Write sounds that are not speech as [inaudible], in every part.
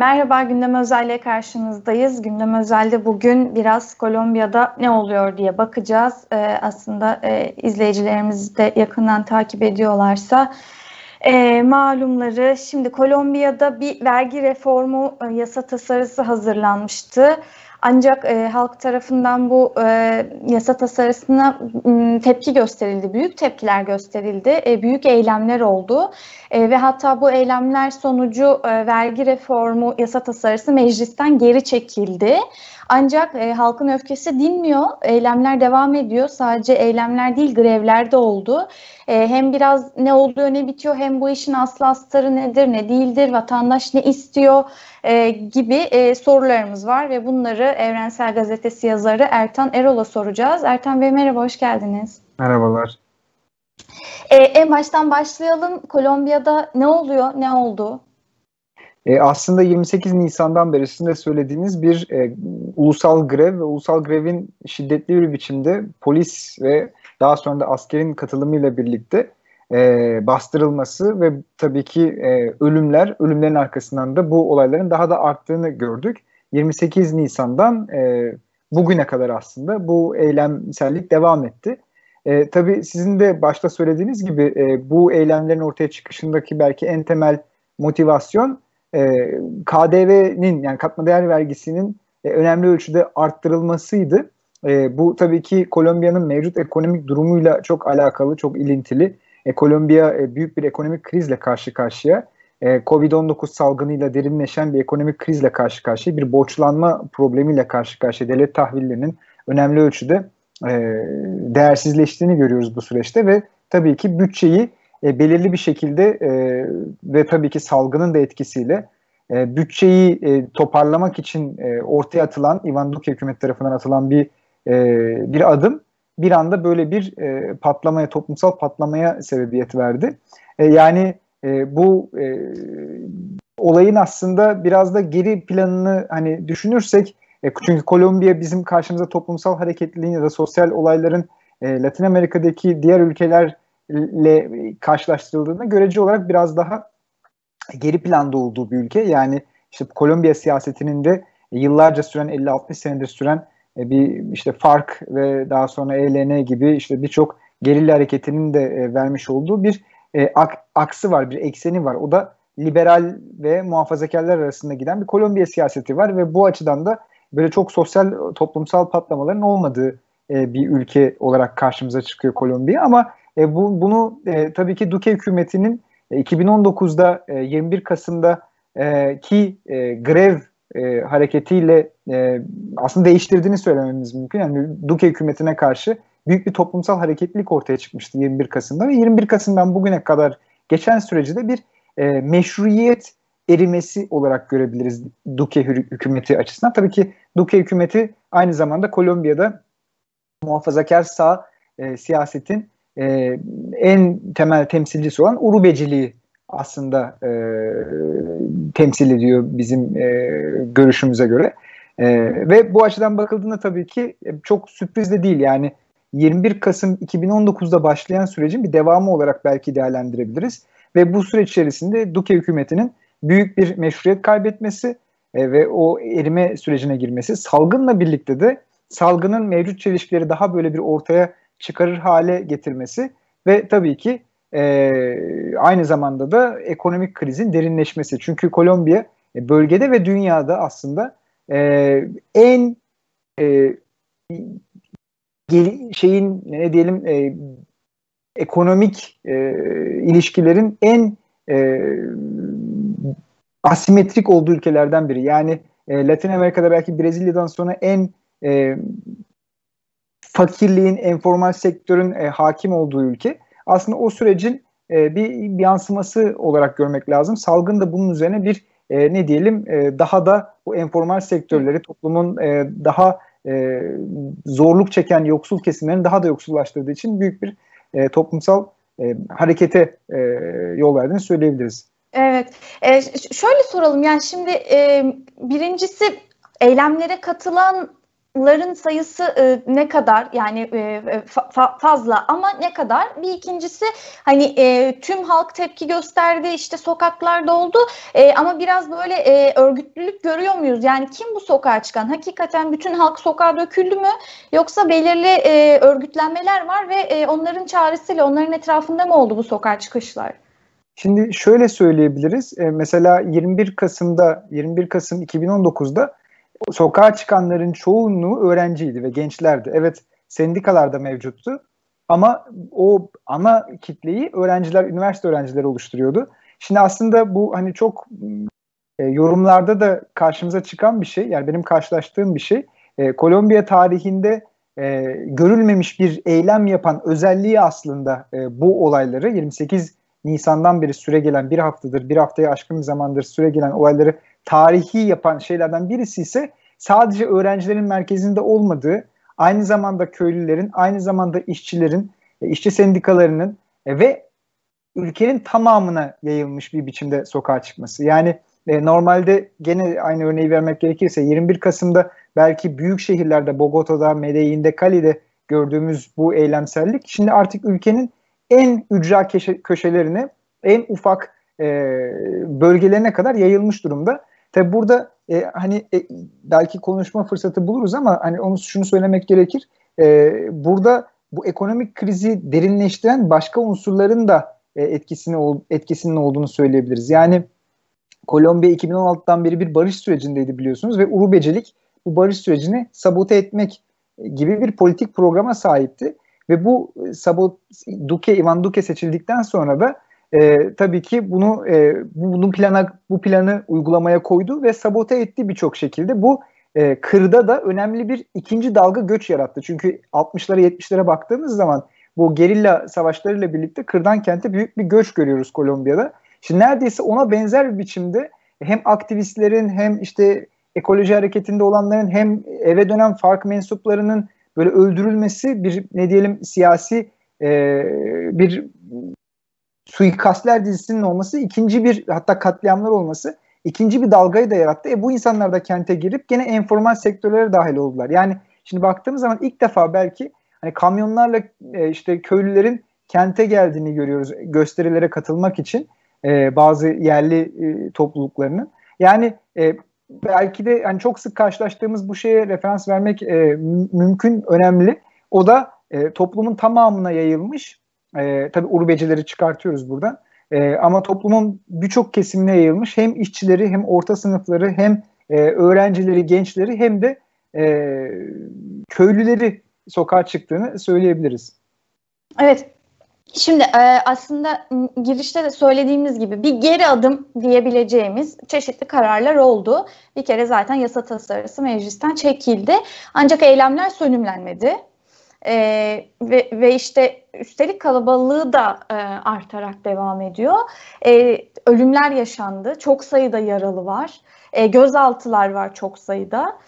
Merhaba Gündem Özel'le karşınızdayız. Gündem Özel'de bugün biraz Kolombiya'da ne oluyor diye bakacağız. Ee, aslında e, izleyicilerimiz de yakından takip ediyorlarsa e, malumları şimdi Kolombiya'da bir vergi reformu e, yasa tasarısı hazırlanmıştı. Ancak e, halk tarafından bu e, yasa tasarısına m, tepki gösterildi, büyük tepkiler gösterildi, e, büyük eylemler oldu e, ve hatta bu eylemler sonucu e, vergi reformu yasa tasarısı meclisten geri çekildi. Ancak e, halkın öfkesi dinmiyor, eylemler devam ediyor. Sadece eylemler değil, grevler de oldu. E, hem biraz ne oluyor ne bitiyor, hem bu işin aslı astarı nedir, ne değildir, vatandaş ne istiyor e, gibi e, sorularımız var ve bunları Evrensel Gazetesi yazarı Ertan Erol'a soracağız. Ertan Bey merhaba, hoş geldiniz. Merhabalar. E, en baştan başlayalım. Kolombiya'da ne oluyor, ne oldu? E, aslında 28 Nisan'dan beri sizin de söylediğiniz bir e, ulusal grev ve ulusal grevin şiddetli bir biçimde polis ve daha sonra da askerin katılımıyla birlikte e, bastırılması ve tabii ki e, ölümler, ölümlerin arkasından da bu olayların daha da arttığını gördük. 28 Nisan'dan e, bugüne kadar aslında bu eylemsellik devam etti. E, tabii sizin de başta söylediğiniz gibi e, bu eylemlerin ortaya çıkışındaki belki en temel motivasyon e, KDV'nin yani katma değer vergisinin e, önemli ölçüde arttırılmasıydı. E, bu tabii ki Kolombiya'nın mevcut ekonomik durumuyla çok alakalı, çok ilintili. E, Kolombiya e, büyük bir ekonomik krizle karşı karşıya. E, Covid-19 salgınıyla derinleşen bir ekonomik krizle karşı karşıya, bir borçlanma problemiyle karşı karşıya. Devlet tahvillerinin önemli ölçüde e, değersizleştiğini görüyoruz bu süreçte ve tabii ki bütçeyi e, belirli bir şekilde e, ve tabii ki salgının da etkisiyle e, bütçeyi e, toparlamak için e, ortaya atılan Ivan Duque hükümet tarafından atılan bir e, bir adım bir anda böyle bir e, patlamaya toplumsal patlamaya sebebiyet verdi. E, yani e, bu e, olayın aslında biraz da geri planını hani düşünürsek e, çünkü Kolombiya bizim karşımıza toplumsal hareketliliğin ya da sosyal olayların e, Latin Amerika'daki diğer ülkeler ile karşılaştırıldığında görece olarak biraz daha geri planda olduğu bir ülke. Yani işte Kolombiya siyasetinin de yıllarca süren 50-60 senedir süren e, bir işte fark ve daha sonra ELN gibi işte birçok gerilla hareketinin de e, vermiş olduğu bir e, ak, aksı var, bir ekseni var. O da liberal ve muhafazakarlar arasında giden bir Kolombiya siyaseti var ve bu açıdan da böyle çok sosyal toplumsal patlamaların olmadığı bir ülke olarak karşımıza çıkıyor Kolombiya ama e, bu, bunu e, tabii ki Duque hükümetinin e, 2019'da e, 21 Kasım'da e, ki e, grev e, hareketiyle e, aslında değiştirdiğini söylememiz mümkün. Yani Duque hükümetine karşı büyük bir toplumsal hareketlilik ortaya çıkmıştı 21 Kasım'da ve 21 Kasım'dan bugüne kadar geçen süreci de bir e, meşruiyet erimesi olarak görebiliriz Duque hükümeti açısından. Tabii ki Duque hükümeti aynı zamanda Kolombiya'da muhafazakar sağ e, siyasetin e, en temel temsilcisi olan Urubeciliği aslında e, temsil ediyor bizim e, görüşümüze göre. E, ve bu açıdan bakıldığında tabii ki e, çok sürpriz de değil. Yani 21 Kasım 2019'da başlayan sürecin bir devamı olarak belki değerlendirebiliriz. Ve bu süreç içerisinde Duque hükümetinin büyük bir meşruiyet kaybetmesi e, ve o erime sürecine girmesi, salgınla birlikte de salgının mevcut çelişkileri daha böyle bir ortaya çıkarır hale getirmesi ve tabii ki e, aynı zamanda da ekonomik krizin derinleşmesi. Çünkü Kolombiya e, bölgede ve dünyada aslında e, en e, gel, şeyin ne diyelim e, ekonomik e, ilişkilerin en e, asimetrik olduğu ülkelerden biri. Yani e, Latin Amerika'da belki Brezilya'dan sonra en e, fakirliğin, informal sektörün e, hakim olduğu ülke. Aslında o sürecin e, bir, bir yansıması olarak görmek lazım. Salgın da bunun üzerine bir e, ne diyelim e, daha da bu informal sektörleri toplumun e, daha e, zorluk çeken yoksul kesimlerin daha da yoksullaştırdığı için büyük bir e, toplumsal e, harekete e, yol verdiğini söyleyebiliriz. Evet. E, şöyle soralım yani şimdi e, birincisi eylemlere katılan ların sayısı e, ne kadar? Yani e, fa- fazla. Ama ne kadar? Bir ikincisi hani e, tüm halk tepki gösterdi işte sokaklarda oldu e, ama biraz böyle e, örgütlülük görüyor muyuz? Yani kim bu sokağa çıkan? Hakikaten bütün halk sokağa döküldü mü? Yoksa belirli e, örgütlenmeler var ve e, onların çağrısıyla onların etrafında mı oldu bu sokağa çıkışlar? Şimdi şöyle söyleyebiliriz. E, mesela 21 Kasım'da 21 Kasım 2019'da sokağa çıkanların çoğunluğu öğrenciydi ve gençlerdi. Evet sendikalar da mevcuttu ama o ana kitleyi öğrenciler, üniversite öğrencileri oluşturuyordu. Şimdi aslında bu hani çok e, yorumlarda da karşımıza çıkan bir şey. Yani benim karşılaştığım bir şey. E, Kolombiya tarihinde e, görülmemiş bir eylem yapan özelliği aslında e, bu olayları 28 Nisan'dan beri süre gelen bir haftadır, bir haftaya aşkın bir zamandır süre gelen olayları tarihi yapan şeylerden birisi ise sadece öğrencilerin merkezinde olmadığı, aynı zamanda köylülerin, aynı zamanda işçilerin, e, işçi sendikalarının e, ve ülkenin tamamına yayılmış bir biçimde sokağa çıkması. Yani e, normalde gene aynı örneği vermek gerekirse 21 Kasım'da belki büyük şehirlerde Bogota'da, Medellin'de, Cali'de gördüğümüz bu eylemsellik şimdi artık ülkenin en ücra köşelerine, en ufak e, bölgelerine kadar yayılmış durumda. Tabi burada e, hani e, belki konuşma fırsatı buluruz ama hani onu şunu söylemek gerekir. E, burada bu ekonomik krizi derinleştiren başka unsurların da e, etkisini etkisinin olduğunu söyleyebiliriz. Yani Kolombiya 2016'dan beri bir barış sürecindeydi biliyorsunuz ve Urubecilik bu barış sürecini sabote etmek gibi bir politik programa sahipti. Ve bu e, sabot Duque, Ivan Duque seçildikten sonra da e, tabii ki bunu e, bunun plana bu planı uygulamaya koydu ve sabote etti birçok şekilde. Bu e, kırda da önemli bir ikinci dalga göç yarattı. Çünkü 60'lara 70'lere baktığımız zaman bu gerilla savaşlarıyla birlikte kırdan kente büyük bir göç görüyoruz Kolombiya'da. Şimdi neredeyse ona benzer bir biçimde hem aktivistlerin hem işte ekoloji hareketinde olanların hem eve dönen fark mensuplarının böyle öldürülmesi bir ne diyelim siyasi e, bir suikastler dizisinin olması ikinci bir hatta katliamlar olması ikinci bir dalgayı da yarattı. E bu insanlar da kente girip gene informal sektörlere dahil oldular. Yani şimdi baktığımız zaman ilk defa belki hani kamyonlarla e, işte köylülerin kente geldiğini görüyoruz gösterilere katılmak için e, bazı yerli e, topluluklarının. Yani e, belki de hani çok sık karşılaştığımız bu şeye referans vermek e, mümkün, önemli. O da e, toplumun tamamına yayılmış. E, tabii urbecileri çıkartıyoruz buradan. E, ama toplumun birçok kesimine yayılmış. Hem işçileri hem orta sınıfları hem e, öğrencileri, gençleri hem de e, köylüleri sokağa çıktığını söyleyebiliriz. Evet, Şimdi e, aslında girişte de söylediğimiz gibi bir geri adım diyebileceğimiz çeşitli kararlar oldu. Bir kere zaten yasa tasarısı meclisten çekildi. Ancak eylemler sönümlenmedi. E, ve, işte üstelik kalabalığı da e, artarak devam ediyor. Ölümler yaşandı. Çok sayıda yaralı var. Gözaltılar var çok sayıda.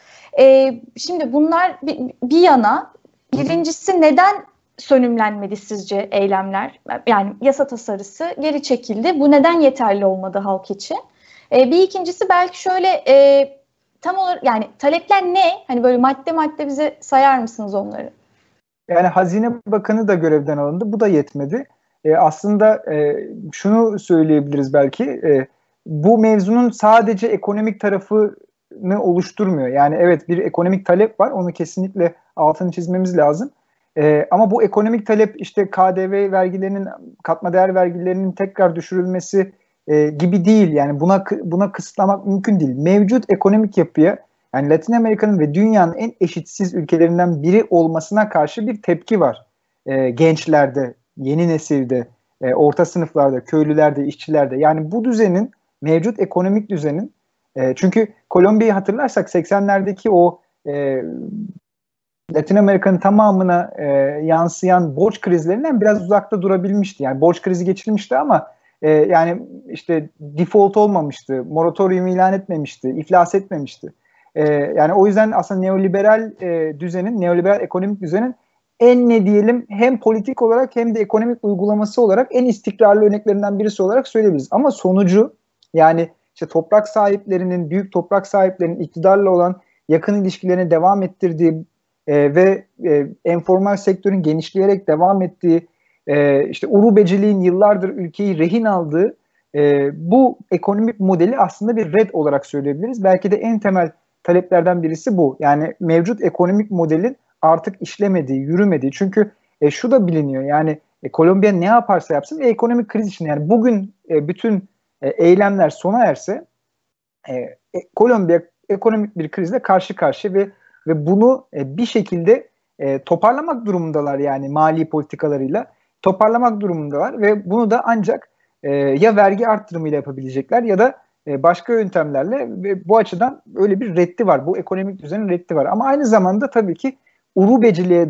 Şimdi bunlar bir yana birincisi neden sönümlenmedi sizce eylemler? Yani yasa tasarısı geri çekildi. Bu neden yeterli olmadı halk için? E, bir ikincisi belki şöyle e, tam olarak yani talepler ne? Hani böyle madde madde bize sayar mısınız onları? Yani Hazine Bakanı da görevden alındı. Bu da yetmedi. E, aslında e, şunu söyleyebiliriz belki. E, bu mevzunun sadece ekonomik tarafını oluşturmuyor. Yani evet bir ekonomik talep var. Onu kesinlikle altını çizmemiz lazım. E, ama bu ekonomik talep işte KDV vergilerinin, katma değer vergilerinin tekrar düşürülmesi e, gibi değil. Yani buna buna kısıtlamak mümkün değil. Mevcut ekonomik yapıya yani Latin Amerika'nın ve dünyanın en eşitsiz ülkelerinden biri olmasına karşı bir tepki var. E, gençlerde, yeni nesilde, e, orta sınıflarda, köylülerde, işçilerde. Yani bu düzenin, mevcut ekonomik düzenin e, çünkü Kolombiya'yı hatırlarsak 80'lerdeki o e, Latin Amerika'nın tamamına e, yansıyan borç krizlerinden biraz uzakta durabilmişti. Yani borç krizi geçirmişti ama e, yani işte default olmamıştı, moratorium ilan etmemişti, iflas etmemişti. E, yani o yüzden aslında neoliberal e, düzenin, neoliberal ekonomik düzenin en ne diyelim hem politik olarak hem de ekonomik uygulaması olarak en istikrarlı örneklerinden birisi olarak söyleyebiliriz. Ama sonucu yani işte toprak sahiplerinin, büyük toprak sahiplerinin iktidarla olan yakın ilişkilerini devam ettirdiği e, ve e, enformal sektörün genişleyerek devam ettiği, e, işte urubeciliğin yıllardır ülkeyi rehin aldığı e, bu ekonomik modeli aslında bir red olarak söyleyebiliriz. Belki de en temel taleplerden birisi bu. Yani mevcut ekonomik modelin artık işlemediği, yürümediği. Çünkü e, şu da biliniyor yani e, Kolombiya ne yaparsa yapsın ve ekonomik kriz için yani bugün e, bütün e, eylemler sona erse e, e, Kolombiya ekonomik bir krizle karşı karşıya ve ve bunu e, bir şekilde e, toparlamak durumundalar yani mali politikalarıyla toparlamak durumundalar ve bunu da ancak e, ya vergi arttırımıyla yapabilecekler ya da başka yöntemlerle ve bu açıdan öyle bir reddi var. Bu ekonomik düzenin reddi var. Ama aynı zamanda tabii ki urubeciliğe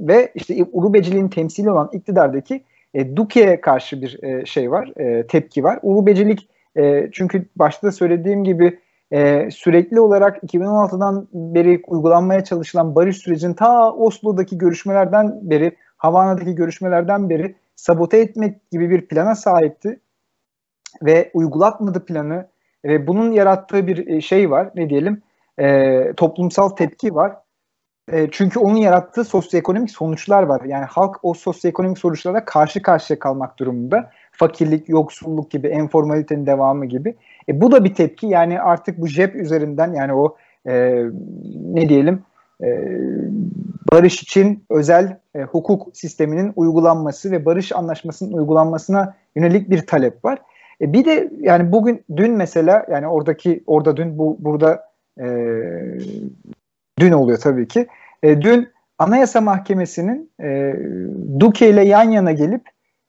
ve işte urubeciliğin temsili olan iktidardaki e, Duke'ye karşı bir e, şey var, e, tepki var. Urubecilik e, çünkü başta söylediğim gibi e, sürekli olarak 2016'dan beri uygulanmaya çalışılan barış sürecinin ta Oslo'daki görüşmelerden beri, Havana'daki görüşmelerden beri sabote etmek gibi bir plana sahipti ve uygulatmadı planı ve bunun yarattığı bir e, şey var ne diyelim e, toplumsal tepki var. E, çünkü onun yarattığı sosyoekonomik sonuçlar var. Yani halk o sosyoekonomik sonuçlara karşı karşıya kalmak durumunda. Fakirlik, yoksulluk gibi, enformalitenin devamı gibi. E, bu da bir tepki. Yani artık bu JEP üzerinden yani o e, ne diyelim e, barış için özel e, hukuk sisteminin uygulanması ve barış anlaşmasının uygulanmasına yönelik bir talep var. E, bir de yani bugün dün mesela yani oradaki orada dün bu burada e, dün oluyor tabii ki. E, dün Anayasa Mahkemesi'nin e, Duque ile yan yana gelip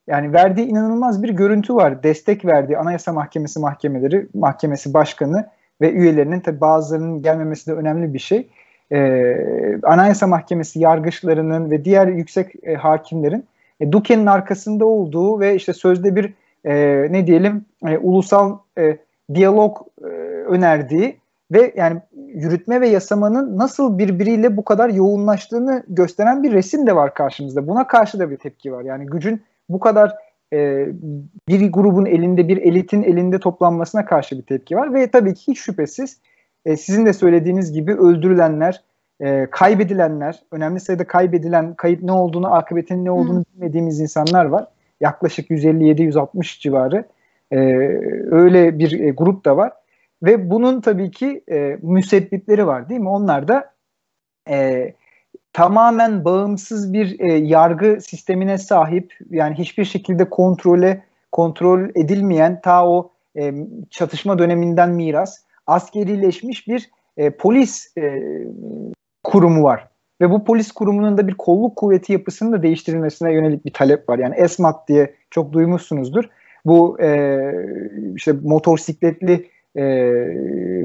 yani verdiği inanılmaz bir görüntü var. Destek verdiği Anayasa Mahkemesi mahkemeleri, mahkemesi başkanı ve üyelerinin tabi bazılarının gelmemesi de önemli bir şey. Ee, Anayasa Mahkemesi yargıçlarının ve diğer yüksek e, hakimlerin e, Duque'nin arkasında olduğu ve işte sözde bir e, ne diyelim e, ulusal e, diyalog e, önerdiği ve yani yürütme ve yasamanın nasıl birbiriyle bu kadar yoğunlaştığını gösteren bir resim de var karşımızda. Buna karşı da bir tepki var. Yani gücün bu kadar e, bir grubun elinde, bir elitin elinde toplanmasına karşı bir tepki var ve tabii ki hiç şüphesiz e, sizin de söylediğiniz gibi öldürülenler, e, kaybedilenler, önemli sayıda kaybedilen, kayıp ne olduğunu, akıbetinin ne olduğunu Hı. bilmediğimiz insanlar var. Yaklaşık 157-160 civarı e, öyle bir e, grup da var. Ve bunun tabii ki e, müsebbipleri var değil mi? Onlar da e, tamamen bağımsız bir e, yargı sistemine sahip yani hiçbir şekilde kontrole kontrol edilmeyen ta o e, çatışma döneminden miras askerileşmiş bir e, polis e, kurumu var. Ve bu polis kurumunun da bir kolluk kuvveti yapısının da değiştirilmesine yönelik bir talep var. Yani ESMAT diye çok duymuşsunuzdur. Bu e, işte motosikletli e,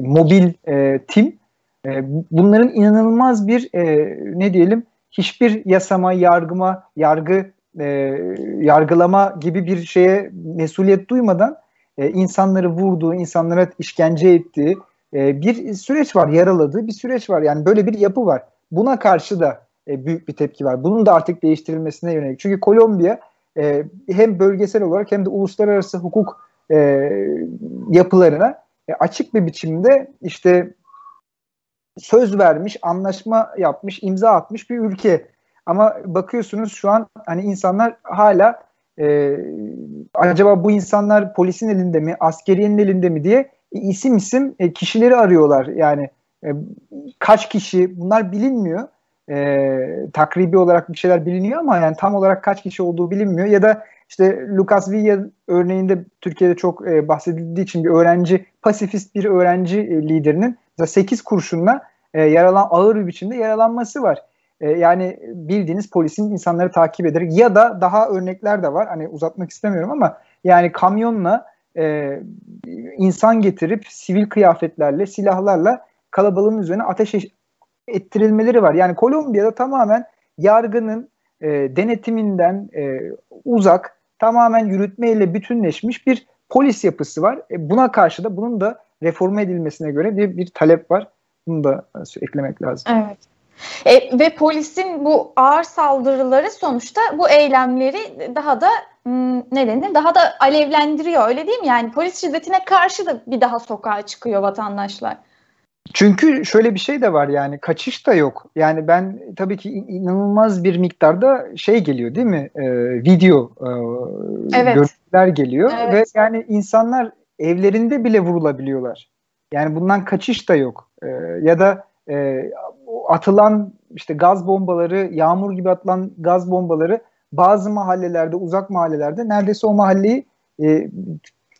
mobil e, tim e, bunların inanılmaz bir e, ne diyelim hiçbir yasama, yargıma, yargı e, yargılama gibi bir şeye mesuliyet duymadan e, insanları vurduğu, insanlara işkence ettiği e, bir süreç var, yaraladığı bir süreç var. Yani böyle bir yapı var. Buna karşı da e, büyük bir tepki var. Bunun da artık değiştirilmesine yönelik. Çünkü Kolombiya e, hem bölgesel olarak hem de uluslararası hukuk e, yapılarına e, açık bir biçimde işte söz vermiş, anlaşma yapmış, imza atmış bir ülke. Ama bakıyorsunuz şu an hani insanlar hala e, acaba bu insanlar polisin elinde mi, askeriyenin elinde mi diye isim isim e, kişileri arıyorlar. Yani e, kaç kişi bunlar bilinmiyor. E, takribi olarak bir şeyler biliniyor ama yani tam olarak kaç kişi olduğu bilinmiyor. Ya da işte Lucas Villa örneğinde Türkiye'de çok e, bahsedildiği için bir öğrenci, pasifist bir öğrenci e, liderinin 8 kurşunla e, yaralan ağır bir biçimde yaralanması var. E, yani bildiğiniz polisin insanları takip ederek ya da daha örnekler de var. Hani uzatmak istemiyorum ama yani kamyonla e, insan getirip sivil kıyafetlerle, silahlarla kalabalığın üzerine ateş ettirilmeleri var. Yani Kolombiya'da tamamen yargının e, denetiminden e, uzak, tamamen yürütmeyle bütünleşmiş bir polis yapısı var. E, buna karşı da bunun da reforme edilmesine göre bir, bir talep var. Bunu da eklemek lazım. Evet. E, ve polisin bu ağır saldırıları sonuçta bu eylemleri daha da ne denir? Daha da alevlendiriyor öyle değil mi? Yani polis şiddetine karşı da bir daha sokağa çıkıyor vatandaşlar. Çünkü şöyle bir şey de var yani kaçış da yok. Yani ben tabii ki inanılmaz bir miktarda şey geliyor değil mi? Ee, video e, evet. görüntüler geliyor evet. ve yani insanlar evlerinde bile vurulabiliyorlar. Yani bundan kaçış da yok. Ee, ya da e, atılan işte gaz bombaları, yağmur gibi atılan gaz bombaları bazı mahallelerde, uzak mahallelerde neredeyse o mahalleyi e,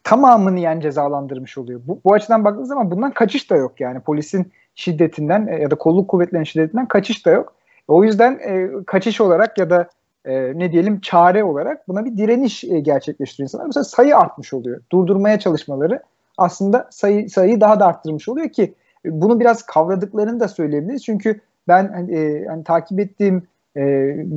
tamamını yani cezalandırmış oluyor. Bu, bu açıdan baktığınız zaman bundan kaçış da yok yani polisin şiddetinden e, ya da kolluk kuvvetlerinin şiddetinden kaçış da yok. O yüzden e, kaçış olarak ya da e, ne diyelim çare olarak buna bir direniş e, gerçekleştiriyor insanlar. Mesela sayı artmış oluyor. Durdurmaya çalışmaları aslında sayı sayıyı daha da arttırmış oluyor ki bunu biraz kavradıklarını da söyleyebiliriz. Çünkü ben hani, e, hani takip ettiğim e,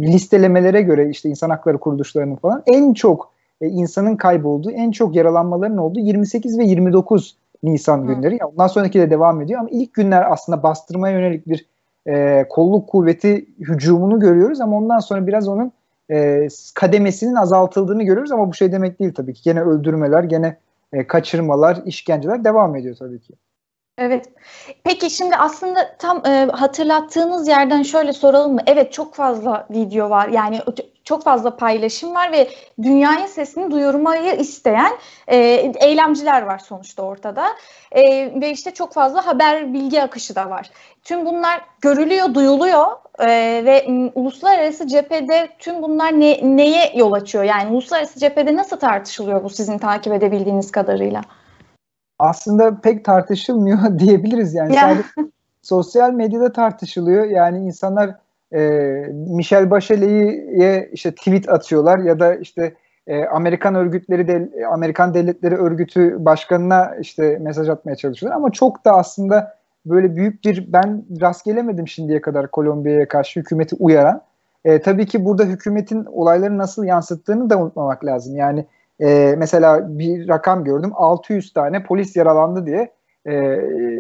listelemelere göre işte insan hakları kuruluşlarının falan en çok e, insanın kaybolduğu, en çok yaralanmaların olduğu 28 ve 29 Nisan günleri. Yani ondan sonraki de devam ediyor ama ilk günler aslında bastırmaya yönelik bir e, kolluk kuvveti hücumunu görüyoruz ama ondan sonra biraz onun e, kademesinin azaltıldığını görüyoruz ama bu şey demek değil tabii ki. Gene öldürmeler, gene e, kaçırmalar, işkenceler devam ediyor tabii ki. Evet. Peki şimdi aslında tam e, hatırlattığınız yerden şöyle soralım mı? Evet çok fazla video var. Yani çok fazla paylaşım var ve dünyaya sesini duyurmayı isteyen e, eylemciler var sonuçta ortada. E, ve işte çok fazla haber bilgi akışı da var. Tüm bunlar görülüyor, duyuluyor e, ve uluslararası cephede tüm bunlar ne, neye yol açıyor? Yani uluslararası cephede nasıl tartışılıyor bu sizin takip edebildiğiniz kadarıyla? aslında pek tartışılmıyor [laughs] diyebiliriz yani. Ya. Sadece sosyal medyada tartışılıyor. Yani insanlar e, Michel Bachelet'e işte tweet atıyorlar ya da işte e, Amerikan örgütleri de Amerikan Devletleri Örgütü başkanına işte mesaj atmaya çalışıyorlar ama çok da aslında böyle büyük bir ben rast gelemedim şimdiye kadar Kolombiya'ya karşı hükümeti uyaran. E, tabii ki burada hükümetin olayları nasıl yansıttığını da unutmamak lazım. Yani e, mesela bir rakam gördüm 600 tane polis yaralandı diye e,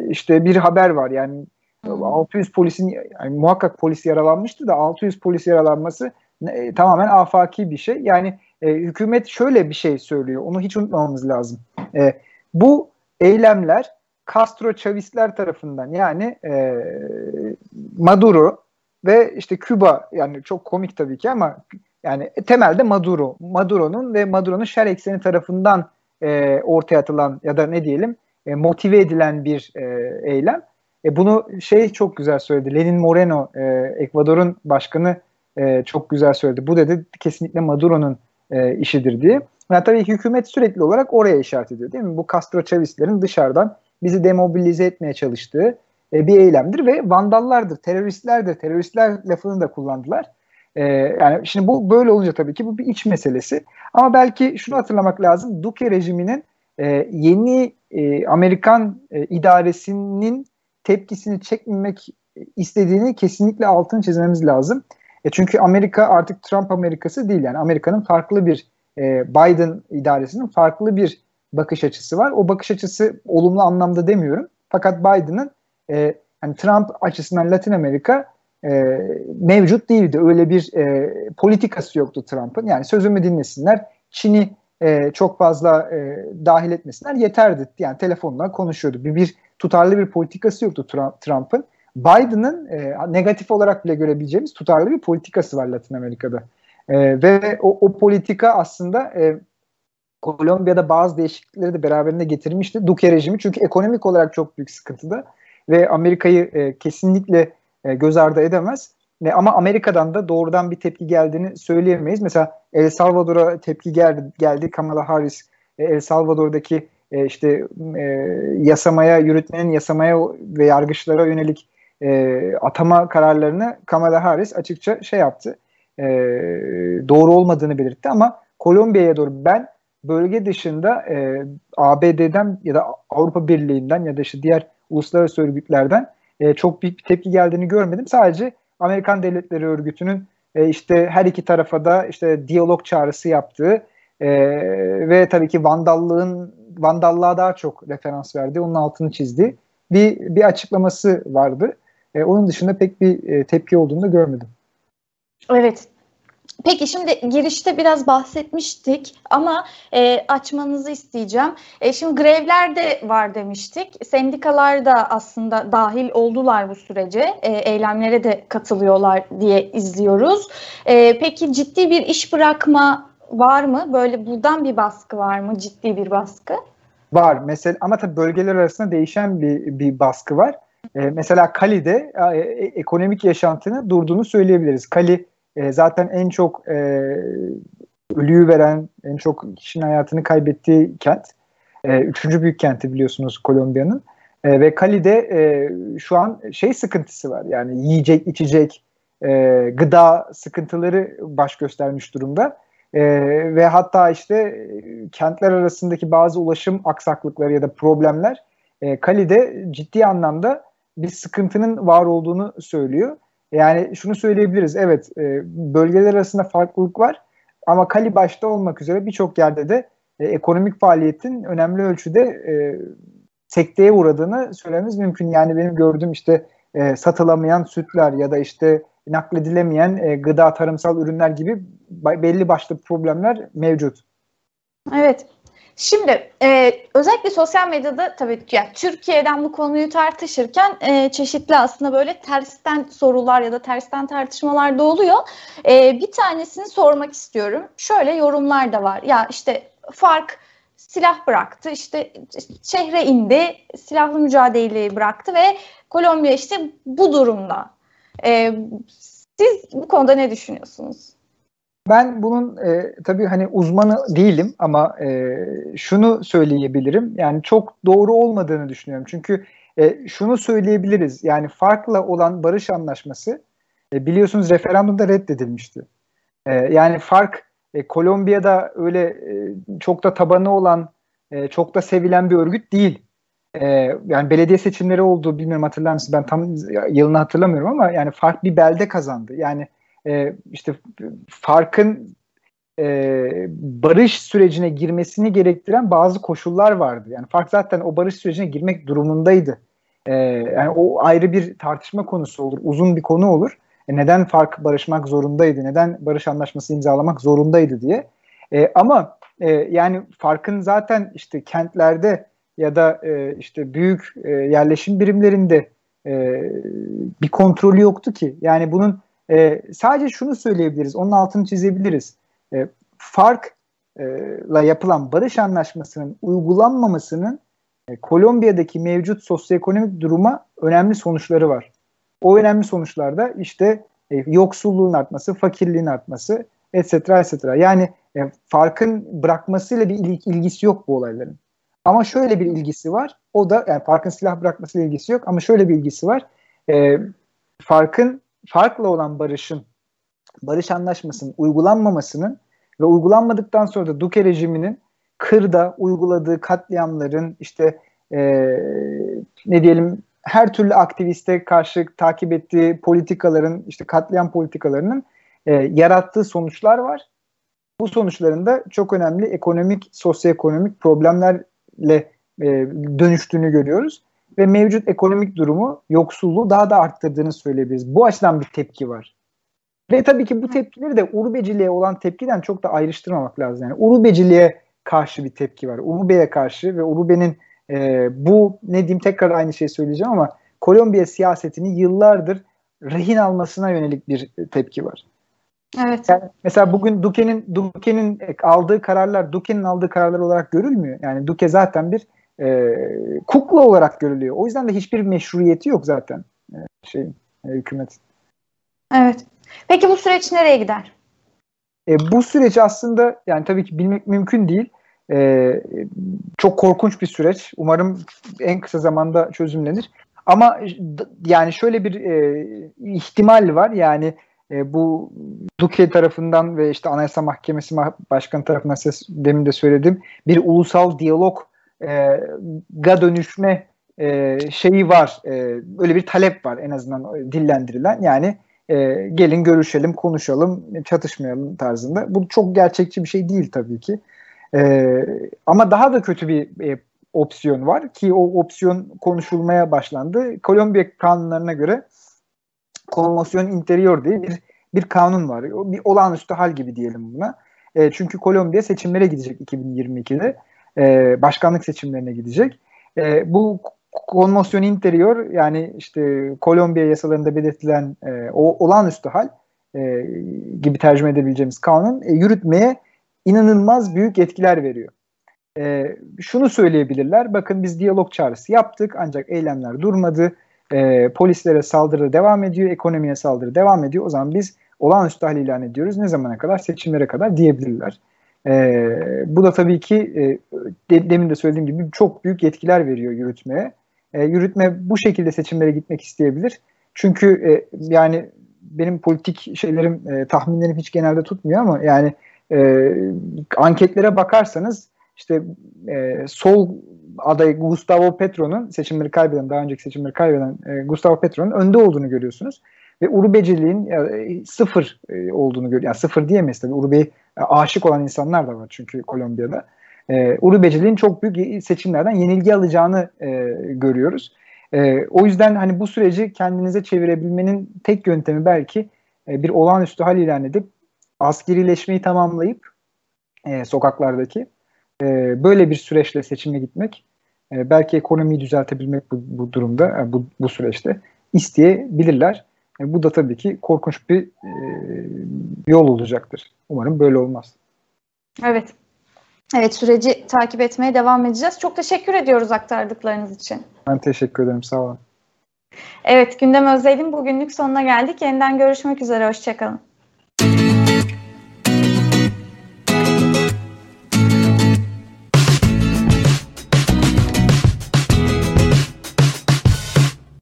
işte bir haber var yani hmm. 600 polisin yani muhakkak polis yaralanmıştı da 600 polis yaralanması e, tamamen afaki bir şey. Yani e, hükümet şöyle bir şey söylüyor. Onu hiç unutmamamız lazım. E, bu eylemler Castro Chavistler tarafından yani e, Maduro ve işte Küba yani çok komik tabii ki ama yani temelde Maduro. Maduro'nun ve Maduro'nun şer ekseni tarafından e, ortaya atılan ya da ne diyelim e, motive edilen bir e, eylem. E, bunu şey çok güzel söyledi. Lenin Moreno, e, Ekvador'un başkanı e, çok güzel söyledi. Bu dedi kesinlikle Maduro'nun e, işidir diye. Yani tabii hükümet sürekli olarak oraya işaret ediyor değil mi? Bu Castro Chavislerin dışarıdan bizi demobilize etmeye çalıştığı e, bir eylemdir ve vandallardır, teröristlerdir. Teröristler lafını da kullandılar. E, yani şimdi bu böyle olunca tabii ki bu bir iç meselesi. Ama belki şunu hatırlamak lazım. Duque rejiminin e, yeni e, Amerikan e, idaresinin tepkisini çekmemek istediğini kesinlikle altını çizmemiz lazım. E çünkü Amerika artık Trump Amerikası değil yani Amerika'nın farklı bir e, Biden idaresinin farklı bir bakış açısı var. O bakış açısı olumlu anlamda demiyorum. Fakat Biden'ın e, yani Trump açısından Latin Amerika e, mevcut değildi. Öyle bir e, politikası yoktu Trump'ın. Yani sözümü dinlesinler, Çin'i e, çok fazla e, dahil etmesinler yeterdi. Yani telefonla konuşuyordu. Bir, bir tutarlı bir politikası yoktu Trump'ın. Biden'ın e, negatif olarak bile görebileceğimiz tutarlı bir politikası var Latin Amerika'da. E, ve o, o politika aslında e, Kolombiya'da bazı değişiklikleri de beraberinde getirmişti. Duque rejimi çünkü ekonomik olarak çok büyük sıkıntıda ve Amerika'yı e, kesinlikle e, göz ardı edemez. E, ama Amerika'dan da doğrudan bir tepki geldiğini söyleyemeyiz. Mesela El Salvador'a tepki geldi, geldi. Kamala Harris e, El Salvador'daki e, işte e, yasamaya, yürütmenin yasamaya ve yargıçlara yönelik e, atama kararlarını Kamala Harris açıkça şey yaptı. E, doğru olmadığını belirtti ama Kolombiya'ya doğru ben bölge dışında e, ABD'den ya da Avrupa Birliği'nden ya da işte diğer uluslararası örgütlerden e, çok büyük bir tepki geldiğini görmedim. Sadece Amerikan Devletleri Örgütü'nün e, işte her iki tarafa da işte diyalog çağrısı yaptığı e, ve tabii ki vandallığın vandallığa daha çok referans verdi. Onun altını çizdi. Bir bir açıklaması vardı. E, onun dışında pek bir e, tepki olduğunu da görmedim. Evet. Peki şimdi girişte biraz bahsetmiştik ama e, açmanızı isteyeceğim. E, şimdi grevler de var demiştik. Sendikalar da aslında dahil oldular bu sürece. E, eylemlere de katılıyorlar diye izliyoruz. E, peki ciddi bir iş bırakma var mı? Böyle buradan bir baskı var mı? Ciddi bir baskı? Var. Mesela ama tabii bölgeler arasında değişen bir bir baskı var. E, mesela Kali'de e, ekonomik yaşantının durduğunu söyleyebiliriz. Kali e, zaten en çok e, ölüyü veren, en çok kişinin hayatını kaybettiği kent. E, üçüncü büyük kenti biliyorsunuz Kolombiya'nın. E, ve Cali'de e, şu an şey sıkıntısı var. Yani yiyecek, içecek, e, gıda sıkıntıları baş göstermiş durumda. E, ve hatta işte e, kentler arasındaki bazı ulaşım aksaklıkları ya da problemler e, Cali'de ciddi anlamda bir sıkıntının var olduğunu söylüyor. Yani şunu söyleyebiliriz. Evet e, bölgeler arasında farklılık var. Ama Kali başta olmak üzere birçok yerde de e, ekonomik faaliyetin önemli ölçüde e, sekteye uğradığını söylememiz mümkün. Yani benim gördüğüm işte e, satılamayan sütler ya da işte nakledilemeyen e, gıda, tarımsal ürünler gibi belli başlı problemler mevcut. Evet. Şimdi e, özellikle sosyal medyada tabii yani Türkiye'den bu konuyu tartışırken e, çeşitli aslında böyle tersten sorular ya da tersten tartışmalar da oluyor. E, bir tanesini sormak istiyorum. Şöyle yorumlar da var. Ya işte fark silah bıraktı, işte şehre indi, silahlı mücadeleyi bıraktı ve Kolombiya işte bu durumda. E, siz bu konuda ne düşünüyorsunuz? Ben bunun e, tabii hani uzmanı değilim ama e, şunu söyleyebilirim. Yani çok doğru olmadığını düşünüyorum. Çünkü e, şunu söyleyebiliriz. Yani farkla olan barış anlaşması e, biliyorsunuz referandumda reddedilmişti. E, yani fark e, Kolombiya'da öyle e, çok da tabanı olan, e, çok da sevilen bir örgüt değil. E, yani belediye seçimleri oldu bilmiyorum hatırlar mısınız? Ben tam yılını hatırlamıyorum ama yani fark bir belde kazandı. Yani e, işte farkın e, barış sürecine girmesini gerektiren bazı koşullar vardı. Yani fark zaten o barış sürecine girmek durumundaydı. E, yani o ayrı bir tartışma konusu olur, uzun bir konu olur. E, neden fark barışmak zorundaydı, neden barış anlaşması imzalamak zorundaydı diye. E, ama e, yani farkın zaten işte kentlerde ya da e, işte büyük e, yerleşim birimlerinde e, bir kontrolü yoktu ki. Yani bunun e, sadece şunu söyleyebiliriz, onun altını çizebiliriz. E, farkla yapılan barış anlaşmasının uygulanmamasının e, Kolombiya'daki mevcut sosyoekonomik duruma önemli sonuçları var. O önemli sonuçlarda işte e, yoksulluğun artması, fakirliğin artması, etc. etc. Yani e, farkın bırakmasıyla bir il, ilgisi yok bu olayların. Ama şöyle bir ilgisi var. O da yani farkın silah bırakmasıyla ilgisi yok ama şöyle bir ilgisi var. E, farkın farkla olan barışın, barış anlaşmasının uygulanmamasının ve uygulanmadıktan sonra da Duque rejiminin kırda uyguladığı katliamların işte e, ne diyelim her türlü aktiviste karşı takip ettiği politikaların işte katliam politikalarının e, yarattığı sonuçlar var. Bu sonuçların da çok önemli ekonomik, sosyoekonomik problemlerle e, dönüştüğünü görüyoruz ve mevcut ekonomik durumu yoksulluğu daha da arttırdığını söyleyebiliriz. Bu açıdan bir tepki var. Ve tabii ki bu tepkileri de urubeciliğe olan tepkiden çok da ayrıştırmamak lazım. Yani urubeciliğe karşı bir tepki var. Urube'ye karşı ve Urube'nin e, bu ne diyeyim tekrar aynı şeyi söyleyeceğim ama Kolombiya siyasetini yıllardır rehin almasına yönelik bir tepki var. Evet. Yani mesela bugün Duque'nin Duque'nin aldığı kararlar Duque'nin aldığı kararlar olarak görülmüyor. Yani Duque zaten bir e, kukla olarak görülüyor. O yüzden de hiçbir meşruiyeti yok zaten e, şeyin e, hükümetin. Evet. Peki bu süreç nereye gider? E, bu süreç aslında yani tabii ki bilmek mümkün değil. E, çok korkunç bir süreç. Umarım en kısa zamanda çözümlenir. Ama yani şöyle bir e, ihtimal var. Yani e, bu Duque tarafından ve işte Anayasa Mahkemesi Başkanı tarafından ses demin de söyledim bir ulusal diyalog e, ga dönüşme e, şeyi var. E, öyle bir talep var en azından dillendirilen. Yani e, gelin görüşelim, konuşalım, çatışmayalım tarzında. Bu çok gerçekçi bir şey değil tabii ki. E, ama daha da kötü bir e, opsiyon var ki o opsiyon konuşulmaya başlandı. Kolombiya kanunlarına göre konvosyon interior diye bir bir kanun var. Bir olağanüstü hal gibi diyelim buna. E, çünkü Kolombiya seçimlere gidecek 2022'de. E, başkanlık seçimlerine gidecek. E, bu konmosyon interior yani işte Kolombiya yasalarında belirtilen e, o olağanüstü hal e, gibi tercüme edebileceğimiz kanun e, yürütmeye inanılmaz büyük etkiler veriyor. E, şunu söyleyebilirler, bakın biz diyalog çağrısı yaptık ancak eylemler durmadı, e, polislere saldırı devam ediyor, ekonomiye saldırı devam ediyor. O zaman biz olağanüstü hal ilan ediyoruz. Ne zamana kadar? Seçimlere kadar diyebilirler. E, bu da tabii ki e, de, demin de söylediğim gibi çok büyük yetkiler veriyor yürütmeye. E, yürütme bu şekilde seçimlere gitmek isteyebilir. Çünkü e, yani benim politik şeylerim, e, tahminlerim hiç genelde tutmuyor ama yani e, anketlere bakarsanız işte e, sol aday Gustavo Petro'nun seçimleri kaybeden, daha önceki seçimleri kaybeden e, Gustavo Petro'nun önde olduğunu görüyorsunuz. Ve Urubeciliğin e, sıfır e, olduğunu görüyoruz. Yani sıfır diyemeyiz tabii. Urube'ye e, aşık olan insanlar da var çünkü Kolombiya'da. E, Urubeciliğin çok büyük seçimlerden yenilgi alacağını e, görüyoruz. E, o yüzden hani bu süreci kendinize çevirebilmenin tek yöntemi belki e, bir olağanüstü hal ilan edip askerileşmeyi tamamlayıp e, sokaklardaki e, böyle bir süreçle seçime gitmek e, belki ekonomiyi düzeltebilmek bu, bu durumda e, bu, bu süreçte isteyebilirler. E, bu da tabii ki korkunç bir e, yol olacaktır. Umarım böyle olmaz. Evet. Evet süreci takip etmeye devam edeceğiz. Çok teşekkür ediyoruz aktardıklarınız için. Ben teşekkür ederim. Sağ olun. Evet gündem özledim. Bugünlük sonuna geldik. Yeniden görüşmek üzere. Hoşçakalın.